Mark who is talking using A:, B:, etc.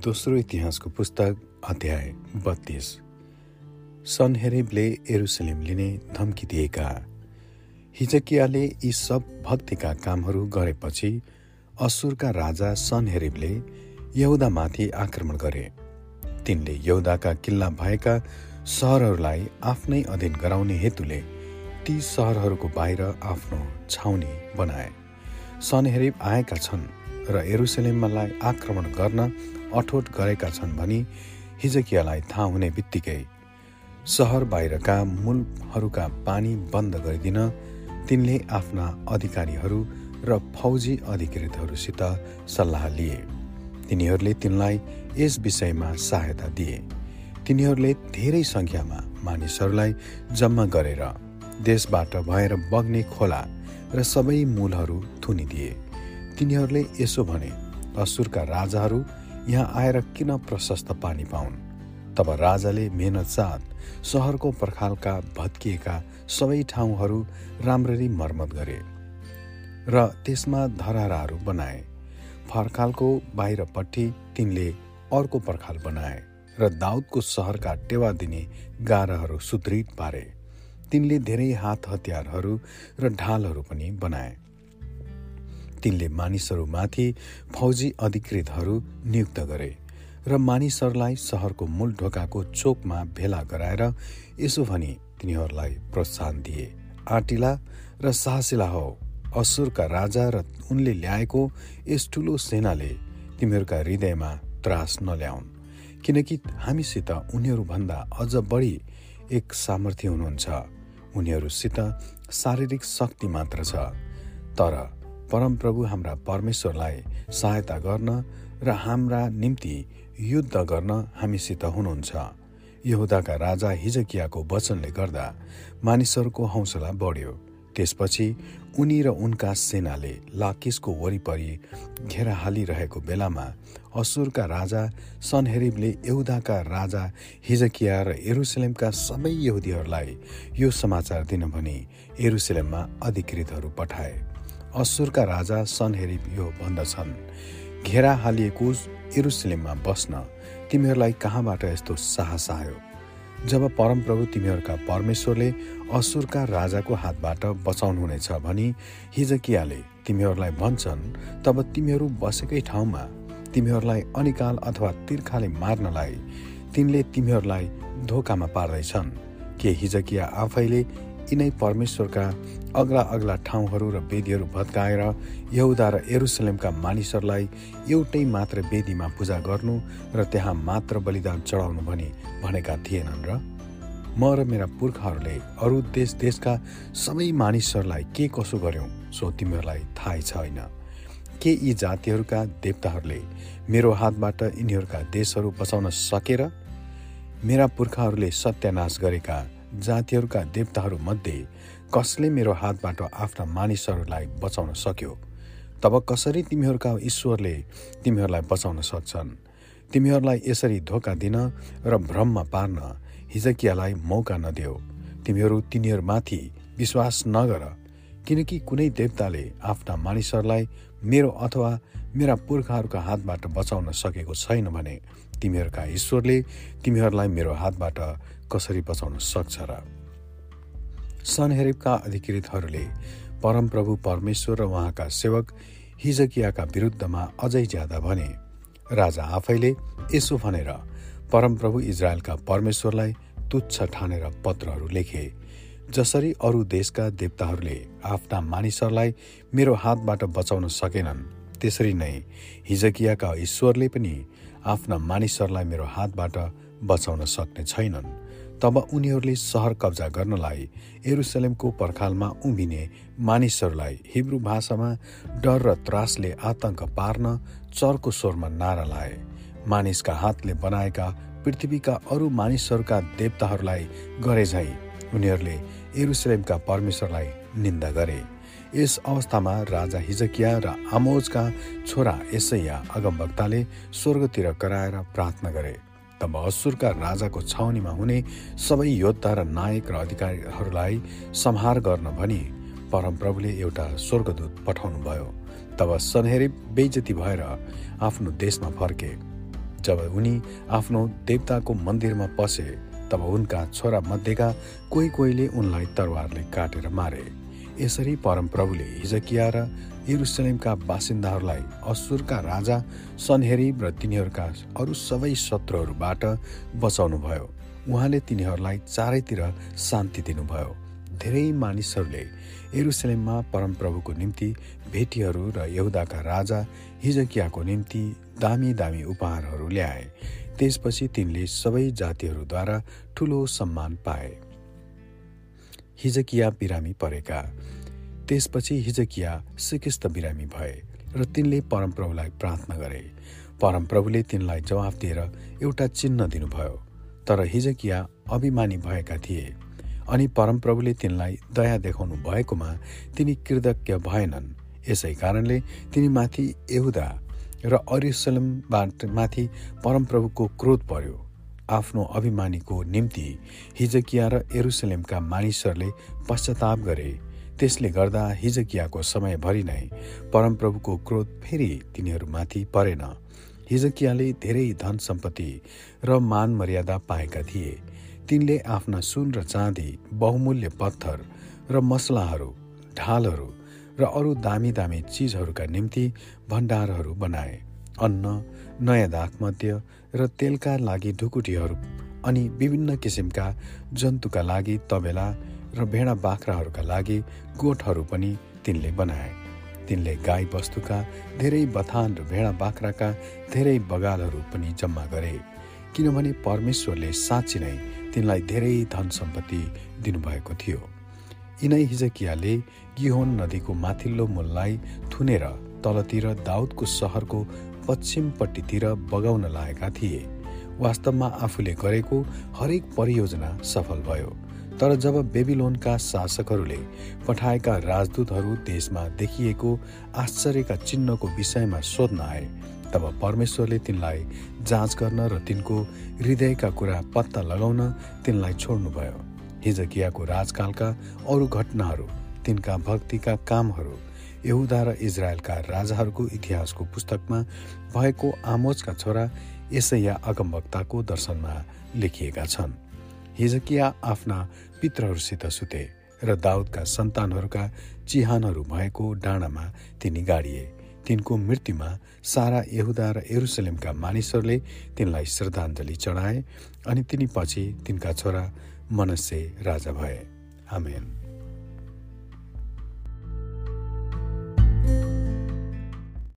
A: दोस्रो इतिहासको पुस्तक अध्याय बत्तीस। सनहेरेबले एरुसलेम लिने धम्की दिएका। हिजकियाले यी सब भक्तिका कामहरू गरेपछि असुरका राजा सनहेरेबले यहुदामाथि आक्रमण गरे। तिनले यहुदाका किल्ला भएका सहरहरूलाई आफ्नै अधीन गराउने हेतुले ती सहरहरूको बाहिर आफ्नो छाउनी बनाए। सनहेरिब आएका छन् र एरुसलेमलाई आक्रमण गर्न अठोट गरेका छन् भनी हिजकियालाई थाहा हुने बित्तिकै सहर बाहिरका मूलहरूका पानी बन्द गरिदिन तिनले आफ्ना अधिकारीहरू र फौजी अधिकृतहरूसित सल्लाह लिए। तिनीहरूले तिनलाई यस विषयमा सहायता दिए। तिनीहरूले धेरै सङ्ख्यामा मानिसहरूलाई जम्मा गरेर देशबाट भएर बग्ने खोला र सबै मूलहरू थुनिदिए। तिनीहरूले यसो भने असुरका राजाहरू यहाँ आएर किन प्रशस्त पानी पाउन्? तब राजाले मेहनत साथ सहरको पर्खालका भत्किएका सबै ठाउँहरू राम्ररी मर्मत गरे र त्यसमा धराराहरू बनाए। पर्खालको बाहिरपट्टि तिनले अर्को पर्खाल बनाए र दाउदको सहरका टेवा दिने गाराहरू सुदृढ पारे। तिनले धेरै हात हतियारहरू र ढालहरू पनि बनाए। तिनले मानिसहरूमाथि फौजी अधिकृतहरू नियुक्त गरे र मानिसहरूलाई सहरको मूल ढोकाको चोकमा भेला गराएर यसो भनी तिनीहरूलाई प्रोत्साहन दिए। आटिला र साहसिला हो असुरका राजा र उनले ल्याएको यस ठुलो सेनाले तिमीहरूका हृदयमा त्रास नल्याउन् किनकि हामीसित उनीहरूभन्दा अझ बढी एक सामर्थ्य हुनुहुन्छ। उनीहरूसित शारीरिक शक्ति मात्र छ तर परमप्रभु हाम्रा परमेश्वरलाई सहायता गर्न र हाम्रा निम्ति युद्ध गर्न हामीसित हुनुहुन्छ। यहुदाका राजा हिजकियाको वचनले गर्दा मानिसहरूको हौसला बढ्यो। त्यसपछि उनी र उनका सेनाले लाकिसको वरिपरि घेरा हालिरहेको बेलामा असुरका राजा सनहेरिबले यहुदाका राजा हिजकिया र एरुसलेमका सबै यहुदीहरूलाई यो समाचार दिन भनी एरुसलेममा अधिकृतहरू पठाए। असुरका राजा सनहेरिब यो भन्दछन् घेरा हालिएको एरुसलेममा बस्न तिमीहरूलाई कहाँबाट यस्तो साहस आयो? जब परमप्रभु तिमीहरूका परमेश्वरले असुरका राजाको हातबाट बचाउनुहुनेछ भनी हिजकियाले तिमीहरूलाई भन्छन् तब तिमीहरू बसेकै ठाउँमा तिमीहरूलाई अनिकाल अथवा तिर्खाले मार्नलाई तिनले तिमीहरूलाई धोकामा पार्दैछन्। के हिजकिया आफैले यिनै परमेश्वरका अग्ला अग्ला ठाउँहरू र वेदीहरू भत्काएर यहुदा र एरुसलेमका मानिसहरूलाई एउटै मात्र वेदीमा पूजा गर्नु र त्यहाँ मात्र बलिदान चढाउनु भनी भनेका थिएनन् र म र मेरा पुर्खाहरूले अरू देश देशका सबै मानिसहरूलाई के कसो गर्यौँ सो तिमीहरूलाई थाहै छैन। के यी जातिहरूका देवताहरूले मेरो हातबाट यिनीहरूका देशहरू बचाउन सकेर मेरा पुर्खाहरूले सत्यानाश गरेका जातिहरूका देवताहरूमध्ये कसले मेरो हातबाट आफ्ना मानिसहरूलाई बचाउन सक्यो? तब कसरी तिमीहरूका ईश्वरले तिमीहरूलाई बचाउन सक्छन्? तिमीहरूलाई यसरी धोका दिन र भ्रममा पार्न हिजकियालाई मौका नदेऊ। तिमीहरू तिनीहरूमाथि विश्वास नगर किनकि कुनै देवताले आफ्ना मानिसहरूलाई मेरो अथवा मेरा पुर्खाहरूका हातबाट बचाउन सकेको छैन भने तिमीहरूका ईश्वरले तिमीहरूलाई मेरो हातबाट कसरी बचाउन सक्छ र सनहेरिबका अधिकृतहरूले परमप्रभु परमेश्वर र उहाँका सेवक हिजकियाका विरुद्धमा अझै ज्यादा भने राजा आफैले यसो भनेर परमप्रभु इजरायलका परमेश्वरलाई तुच्छ ठानेर पत्रहरू लेखे जसरी अरू देशका देवताहरूले आफ्ना मानिसहरूलाई मेरो हातबाट बचाउन सकेनन्। त्यसरी नै हिजकियाका ईश्वरले पनि आफ्ना मानिसहरूलाई मेरो हातबाट बचाउन सक्ने छैनन्। तब उनीहरूले सहर कब्जा गर्नलाई एरुसलेमको पर्खालमा उभिने मानिसहरूलाई हिब्रू भाषामा डर र त्रासले आतंक पार्न चर्को स्वरमा नारा लाए। मानिसका हातले बनाएका पृथ्वीका अरू मानिसहरूका देवताहरूलाई गरे झै उनीहरूले एरुसलेमका परमेश्वरलाई निन्दा गरे। यस अवस्थामा राजा हिजकिया र आमोजका छोरा यसैया अगमवक्ताले स्वर्गतिर कराएर प्रार्थना गरे। तब असुरका राजाको छाउनीमा हुने सबै योद्धा र नायक र अधिकारीहरूलाई संहार गर्न भनी परमप्रभुले एउटा स्वर्गदूत पठाउनु भयो तब सनहेरी बेजती भएर आफ्नो देशमा फर्के। जब उनी आफ्नो देवताको मन्दिरमा पसे तब उनका छोरा मध्येका कोही कोहीले उनलाई तरवारले काटेर मारे। यसरी परमप्रभुले हिजकिया र यरुसलेमका बासिन्दाहरूलाई असुरका राजा सनहेरिब र तिनीहरूका अरू सबै शत्रुहरूबाट बचाउनुभयो। उहाँले तिनीहरूलाई चारैतिर शान्ति दिनुभयो। धेरै मानिसहरूले एरुसलेममा परमप्रभुको निम्ति भेटीहरू र यहुदाका राजा हिजकियाको निम्ति दामी दामी उपहारहरू ल्याए। त्यसपछि तिनले सबै जातिहरूद्वारा ठुलो सम्मान पाए। हिजकिया बिरामी परेका। त्यसपछि हिजकिया सिकिस्त बिरामी भए र तिनले परमप्रभुलाई प्रार्थना गरे। परमप्रभुले तिनलाई जवाफ दिएर एउटा चिन्ह दिनुभयो। तर हिजकिया अभिमानी भएका थिए अनि परमप्रभुले तिनलाई दया देखाउनु भएकोमा तिनी कृतज्ञ भएनन्। यसै कारणले तिनी माथि एहुदा र अरिसलमबाट माथि परमप्रभुको क्रोध पर्यो। आफ्नो अभिमानीको निम्ति हिजकिया र एरुसलेमका मानिसहरूले पश्चाताप गरे। त्यसले गर्दा हिजकियाको समयभरि नै परमप्रभुको क्रोध फेरि तिनीहरूमाथि परेन। हिजकियाले धेरै धन सम्पत्ति र मान मर्यादा पाएका थिए। तिनले आफ्ना सुन र चाँदी बहुमूल्य पत्थर र मसलाहरू ढालहरू र अरू दामी दामी चिजहरूका निम्ति भण्डारहरू बनाए। अन्न नयाँ दागमध्य र तेलका लागि ढुकुटीहरू अनि विभिन्न किसिमका जन्तुका लागि तबेला र भेडा बाख्राहरूका लागि गोठहरू पनि तिनले बनाए। तिनले गाई वस्तुका धेरै बथान र भेडा बाख्राका धेरै बगालहरू पनि जम्मा गरे। किनभने परमेश्वरले साँच्ची नै तिनलाई धेरै धन सम्पत्ति दिनुभएको थियो। यिनै हिजकियाले गिहोन नदीको माथिल्लो मूललाई थुनेर तलतिर दाउदको सहरको पश्चिमपट्टितिर बगाउन लागेका थिए। वास्तवमा आफूले गरेको हरेक परियोजना सफल भयो। तर जब बेबिलोनका शासकहरूले पठाएका राजदूतहरू देशमा देखिएको आश्चर्यका चिन्हको विषयमा सोध्न आए तब परमेश्वरले तिनलाई जाँच गर्न र तिनको हृदयका कुरा पत्ता लगाउन तिनलाई छोड्नुभयो। हिजकियाको राजकालका अरू घटनाहरू तिनका भक्तिका कामहरू यहुदा र इजरायलका राजाहरूको इतिहासको पुस्तकमा भएको आमोजका छोरा यसैया अगमवक्ताको दर्शनमा लेखिएका छन्। हिजकिया आफ्ना पित्रहरूसित सुते र दाउदका सन्तानहरूका चिहानहरू भएको डाँडामा तिनी गाडिए। तिनको मृत्युमा सारा यहुदा र एरुसलेमका मानिसहरूले तिनलाई श्रद्धाञ्जली चढाए अनि तिनी पछि तिनका छोरा मनस्य राजा भए। आमेन।